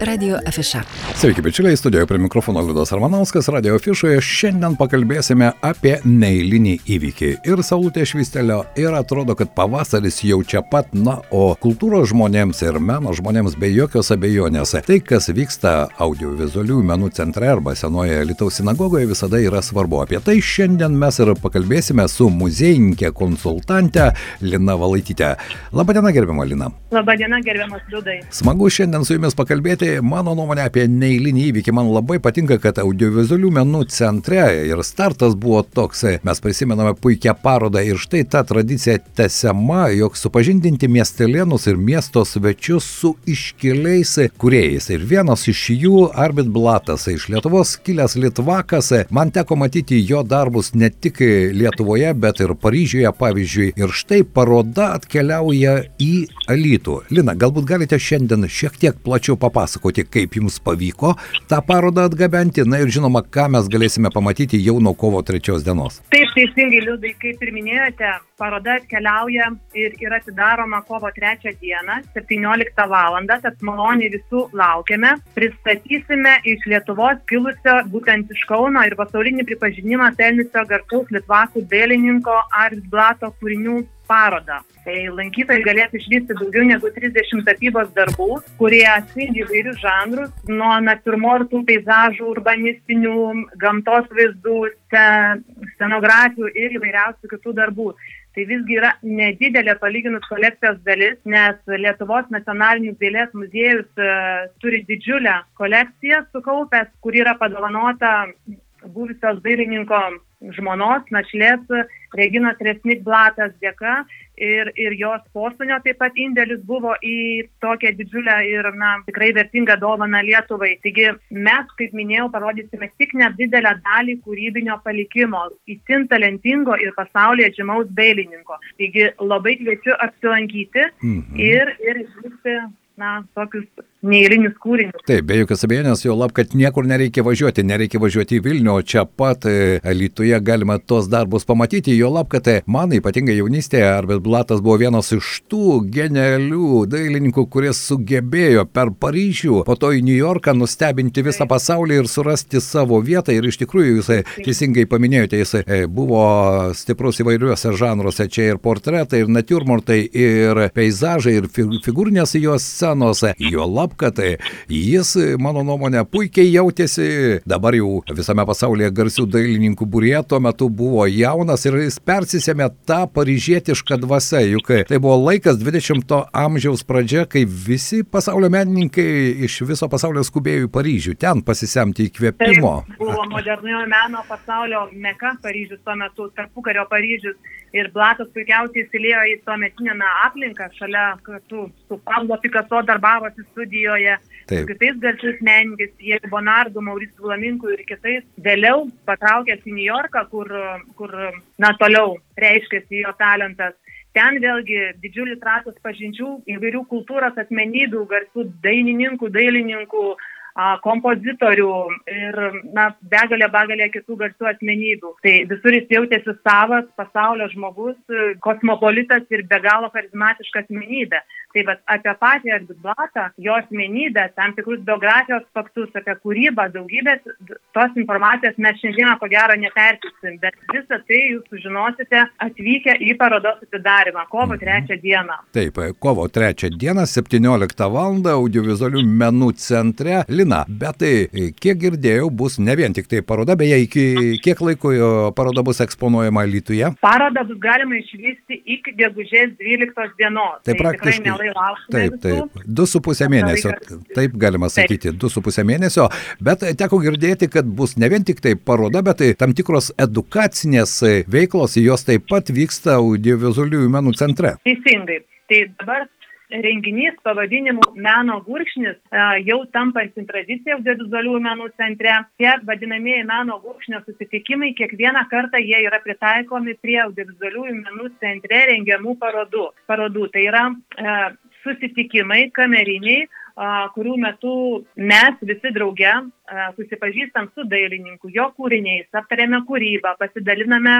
Radio Afiša. Sveiki, bičiuliai, studijoje prie mikrofono Liudas Armanauskas, Radio Afišoje. Šiandien pakalbėsime apie neįlinį įvykį. Ir saulutė švistelio, ir atrodo, kad pavasaris jau čia pat, na, o kultūros žmonėms ir meno žmonėms be jokios abejonės. Tai, kas vyksta audiovizualių menų centre arba senoje Lietuvos sinagogoje, visada yra svarbu. Apie tai šiandien mes ir pakalbėsime su muziejininkė konsultante Lina Valaitytė. Labadiena, gerbiama Lina. Labadiena, gerbiamas Liudai. Smagu šiandien su jumis pakalbėti. Mano nuomonė apie neįlinį įvykį. Man labai patinka, kad audiovizualių menų centre ir startas buvo toks. Mes prisimename puikią parodą ir štai ta tradicija tęsiama, jog supažindinti miestelėnus ir miesto svečius su iškiliais kuriejais. Ir vienas iš jų, Arbit Blatas, iš Lietuvos kilęs Litvakas, man teko matyti jo darbus ne tik Lietuvoje, bet ir Paryžiuje, pavyzdžiui. Ir štai paroda atkeliauja į Alytų. Lina, galbūt galite šiandien šiek tiek plačiau papasakoti, kaip jums pavyko tą parodą atgabenti, na ir žinoma, ką mes galėsime pamatyti jau nuo kovo trečios dienos. Taip, teisingai, Liudai, kaip ir minėjote, paroda atkeliauja ir yra atidaroma kovo trečią dieną, 17 val. Tad maloniai visų laukiame. Pristatysime iš Lietuvos kilusio, būtent iš Kauno ir pasaulinį pripažinimą pelniusio garsaus Litvakų dailininko Aris Blato kūrinių parodą. Tai lankytojai galės išvysti daugiau negu 30 tapybos darbų, kurie atspindi įvairius žanrus, nuo natiurmortų peizažų, urbanistinių, gamtos vaizdų, scenografijų ir įvairiausių kitų darbų. Tai visgi yra nedidelė palyginus kolekcijos dalis, nes Lietuvos nacionalinis dailės muziejus uh, turi didžiulę kolekciją sukaupęs, kuri yra padovanota buvusios dailininko žmonos, našlės Reginos Resnik Blatas dėka ir, ir jos posūnio taip pat indėlis buvo į tokią didžiulę ir na, tikrai vertingą dovaną Lietuvai. Taigi mes, kaip minėjau, parodysime tik nedidelę dalį kūrybinio palikimo, įtin talentingo ir pasaulyje žymaus dailininko. Taigi labai kviečiu apsilankyti mhm. ir, ir išvykti na, tokius neįlinius kūrinius. Taip, be jokios abejonės, jo lab, kad niekur nereikia važiuoti, nereikia važiuoti į Vilnių, čia pat Lietuvoje galima tos darbus pamatyti, jo lab, kad man ypatingai jaunystėje Arbet Blatas buvo vienas iš tų genialių dailininkų, kuris sugebėjo per Paryžių, po to į New Yorką nustebinti visą pasaulį ir surasti savo vietą. Ir iš tikrųjų jūs teisingai paminėjote, jis buvo stiprus įvairiuose žanruose, čia ir portretai, ir natiurmortai, ir peizažai, ir figūrinės jos scenos, jo lab juolab, kad jis, mano nuomonė, puikiai jautėsi, dabar jau visame pasaulyje garsių dailininkų būrė, tuo metu buvo jaunas ir jis persisėmė tą paryžietišką dvasę, juk tai buvo laikas 20-ojo amžiaus pradžia, kai visi pasaulio menininkai iš viso pasaulio skubėjo į Paryžių, ten pasisemti įkvėpimo. Tai buvo moderniojo meno pasaulio meka Paryžius tuo metu, tarpukario Paryžius ir Blatas puikiausiai įsilėjo į tuometinę aplinką šalia kartu su Pablo Picasso darbavosi studijoje, Taip. kitais garsiais menininkais, jie Bonardu, Mauricijų Laminku ir kitais. Vėliau patraukęs į New Yorką, kur, kur na, toliau reiškėsi jo talentas. Ten vėlgi didžiulis ratas pažinčių įvairių kultūros asmenybių, garsių dainininkų, dailininkų, kompozitorių ir na, begalė, begalė kitų garsių asmenybių. Tai visur jis jautėsi savas pasaulio žmogus, kosmopolitas ir be galo charizmatiška asmenybė. Tai bet apie patį Erdblatą, jo asmenybę, tam tikrus biografijos faktus, apie kūrybą, daugybės tos informacijos mes šiandieną ko gero nepertiksim, bet visą tai jūs sužinosite atvykę į parodos atidarimą kovo 3 mhm. dieną. Taip, kovo 3 dieną 17 val. audiovizualių menų centre. Lina, bet tai kiek girdėjau, bus ne vien tik tai paroda, beje, iki kiek laiko paroda bus eksponuojama Lietuvoje? Parodą bus galima išvysti iki gegužės 12 dienos. Tai, tai praktiškai. Taip, taip. Du su pusę mėnesio. Taip galima sakyti, du su pusę mėnesio. Bet teko girdėti, kad bus ne vien tik tai paroda, bet tai tam tikros edukacinės veiklos, jos taip pat vyksta audiovizualiųjų menų centre. Teisingai. Tai dabar renginys pavadinimu Meno gurkšnis jau tampanti tradicija audiovizualiųjų menų centre. Tie vadinamieji meno gurkšnio susitikimai kiekvieną kartą jie yra pritaikomi prie audiovizualiųjų menų centre rengiamų parodų. parodų. Tai yra e, susitikimai kameriniai, kurių metu mes visi drauge susipažįstam su dailininku, jo kūriniais, aptarėme kūrybą, pasidaliname,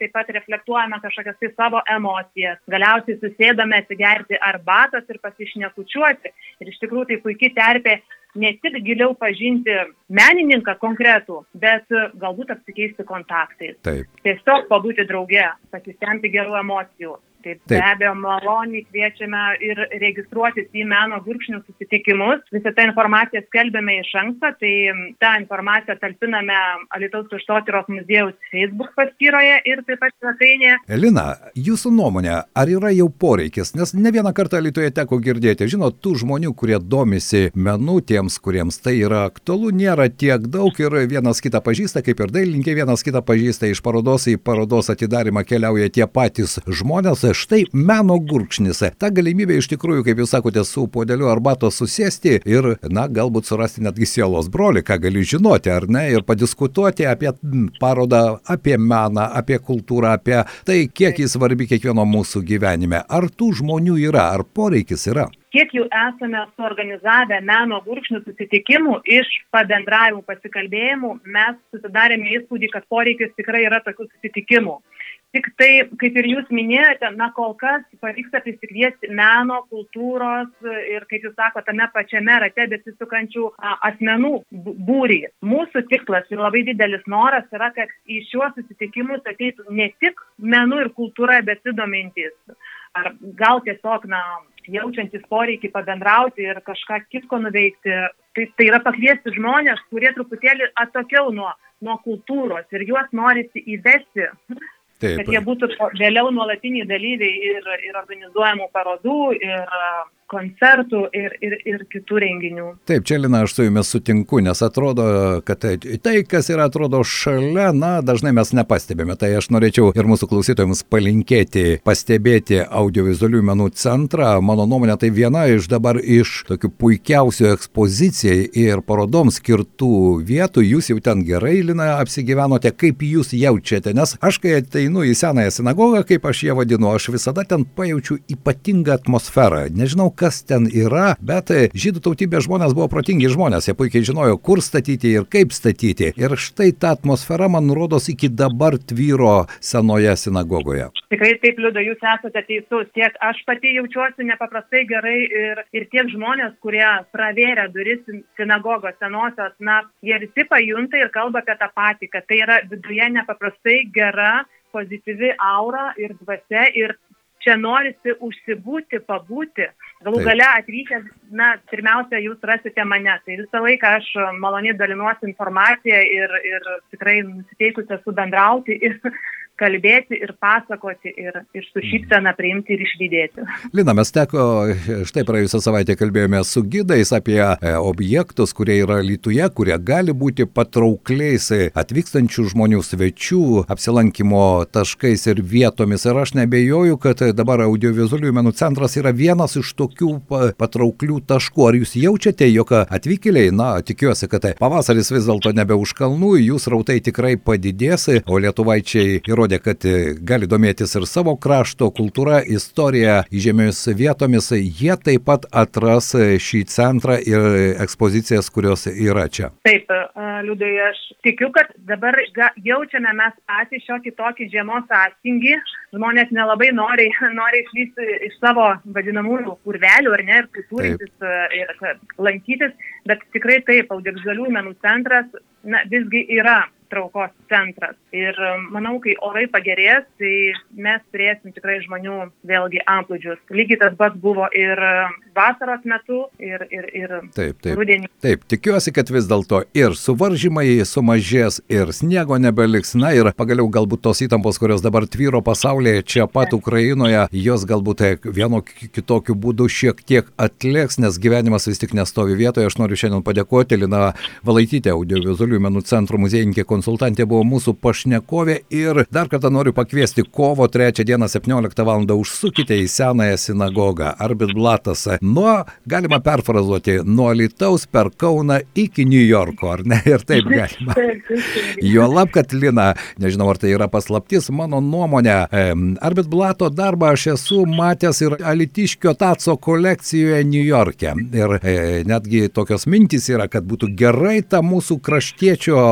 taip pat reflektuojame kažkokias tai savo emocijas, galiausiai susėdame atsigerti arbatos ir pasišnekučiuoti. Ir iš tikrųjų tai puikiai terpė ne tik giliau pažinti menininką konkretų, bet galbūt apsikeisti kontaktais. Taip. Tiesiog pabūti drauge, pasisemti gerų emocijų. Taip, Taip. be abejo, maloniai kviečiame ir registruotis į meno gurkšnių susitikimus. Visą tą informaciją skelbėme iš anksto, tai tą informaciją talpiname Alitaus Užtotyros muziejaus Facebook paskyroje ir taip pat svetainėje. Elina, jūsų nuomonė, ar yra jau poreikis, nes ne vieną kartą Alitoje teko girdėti, žinot, tų žmonių, kurie domisi menu, tiems, kuriems tai yra aktualu, nėra tiek daug ir vienas kitą pažįsta, kaip ir dailininkai vienas kitą pažįsta, iš parodos į parodos atidarimą keliauja tie patys žmonės štai meno gurkšnis. Ta galimybė iš tikrųjų, kaip jūs sakote, su podeliu arbatos susėsti ir, na, galbūt surasti netgi sielos brolį, ką gali žinoti, ar ne, ir padiskutuoti apie parodą, apie meną, apie kultūrą, apie tai, kiek jis svarbi kiekvieno mūsų gyvenime. Ar tų žmonių yra, ar poreikis yra? kiek jau esame suorganizavę meno gurkšnių susitikimų iš pabendravimų, pasikalbėjimų, mes susidarėme įspūdį, kad poreikis tikrai yra tokių susitikimų. Tik tai, kaip ir jūs minėjote, na kol kas pavyksta prisikviesti meno, kultūros ir, kaip jūs sakote, tame pačiame rate besisukančių asmenų būrį. Mūsų tikslas ir labai didelis noras yra, kad į šiuos susitikimus ateitų ne tik menu ir kultūra besidomintys, ar gal tiesiog, na, jaučiantis poreikį pabendrauti ir kažką kitko nuveikti. Tai, tai yra pakviesti žmonės, kurie truputėlį atokiau nuo, nuo kultūros ir juos norisi įvesti Taip. kad jie būtų vėliau nuolatiniai dalyviai ir, ir organizuojamų parodų, ir koncertų ir, ir, ir kitų renginių. Taip, čia Lina, aš su jumis sutinku, nes atrodo, kad tai, kas yra atrodo šalia, na, dažnai mes nepastebime. Tai aš norėčiau ir mūsų klausytojams palinkėti, pastebėti audiovizualių menų centrą. Mano nuomonė, tai viena iš dabar iš tokių puikiausių ekspozicijai ir parodoms skirtų vietų. Jūs jau ten gerai, Lina, apsigyvenote, kaip jūs jaučiate, nes aš kai ateinu į senąją sinagogą, kaip aš ją vadinu, aš visada ten pajaučiu ypatingą atmosferą. Nežinau, kas ten yra, bet e, žydų tautybės žmonės buvo protingi žmonės, jie puikiai žinojo, kur statyti ir kaip statyti. Ir štai ta atmosfera, man rodos, iki dabar tvyro senoje sinagogoje. Tikrai taip, Liudo, jūs esate teisus. Tiek aš pati jaučiuosi nepaprastai gerai ir, ir tiek žmonės, kurie pravėrė duris sinagogos senosios, na, jie visi pajunta ir kalba apie tą patį, kad tai yra viduje nepaprastai gera pozityvi aura ir dvasia ir čia norisi užsibūti, pabūti. Galų gale atvykęs, na, pirmiausia, jūs rasite mane. Tai visą laiką aš maloniai dalinuosi informaciją ir, ir tikrai nusiteikusi esu bendrauti ir kalbėti ir pasakoti ir, ir su šypsena priimti ir išlydėti. Lina, mes teko, štai praėjusią savaitę kalbėjome su gidais apie e, objektus, kurie yra Lietuvoje, kurie gali būti patraukliais atvykstančių žmonių svečių apsilankimo taškais ir vietomis. Ir aš nebejoju, kad dabar audiovizualiųjų menų centras yra vienas iš tokių patrauklių taškų. Ar jūs jaučiate, jog atvykėliai, na, tikiuosi, kad pavasaris vis dėlto nebe už kalnų, jų rautai tikrai padidės, o lietuvaičiai įrodė parodė, kad e, gali domėtis ir savo krašto kultūra, istorija, įžemiomis vietomis, jie taip pat atras e, šį centrą ir ekspozicijas, kurios yra čia. Taip, e, liūdai, aš tikiu, kad dabar jaučiame mes patys šiokį tokį žiemos atstingį. Žmonės nelabai nori, nori išlysti iš savo vadinamųjų kurvelių ar ne, ir kultūrintis ir lankytis, bet tikrai taip, audiovizualių menų centras na, visgi yra traukos centras. Ir um, manau, kai orai pagerės, tai mes turėsim tikrai žmonių vėlgi amplūdžius. Lygiai tas pats buvo ir um, vasaros metu, ir, ir, ir taip, taip, rudenį. Taip, tikiuosi, kad vis dėlto ir suvaržymai sumažės, ir sniego nebeliks. Na ir pagaliau galbūt tos įtampos, kurios dabar tvyro pasaulyje, čia pat Ukrainoje, jos galbūt vienu kitokiu būdu šiek tiek atlėks, nes gyvenimas vis tik nestovi vietoje. Aš noriu šiandien padėkoti Lina Valaitytė, audiovizualių menų centro muziejininkė konsultantė buvo mūsų pašnekovė ir dar kartą noriu pakviesti kovo 3 dieną 17 val. užsukite į senąją sinagogą. Arbit Blatas nuo, galima perfrazuoti, nuo Lietuvos per Kauną iki New Yorko, ar ne? Ir taip galima. Jo lab, kad Lina, nežinau, ar tai yra paslaptis, mano nuomonė, Arbit Blato darbą aš esu matęs ir Alitiškio Tatso kolekcijoje New York'e. Ir e, netgi tokios mintys yra, kad būtų gerai tą mūsų kraštiečio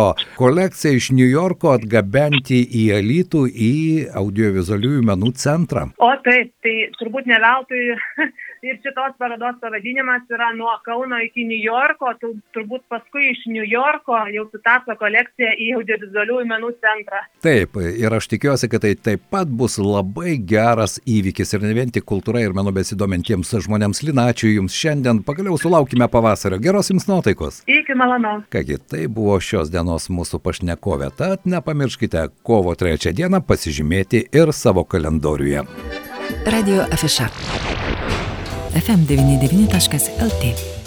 kolekciją iš New Yorko atgabenti į Alitų, į audiovizualiųjų menų centrą. O taip, tai turbūt ne veltui ir šitos parodos pavadinimas yra nuo Kauno iki New Yorko, tu, turbūt paskui iš New Yorko jau sutapo kolekcija į audiovizualiųjų menų centrą. Taip, ir aš tikiuosi, kad tai taip pat bus labai geras įvykis ir ne vien tik kultūra ir menu besidomintiems žmonėms. Lina, ačiū Jums šiandien, pagaliau sulaukime pavasario. Geros Jums nuotaikos. Iki malonaus. Kągi, tai buvo šios dienos mūsų pašnekovė, tad nepamirškite kovo trečią dieną pasižymėti ir savo kalendoriuje. Radio Afiša. FM99.lt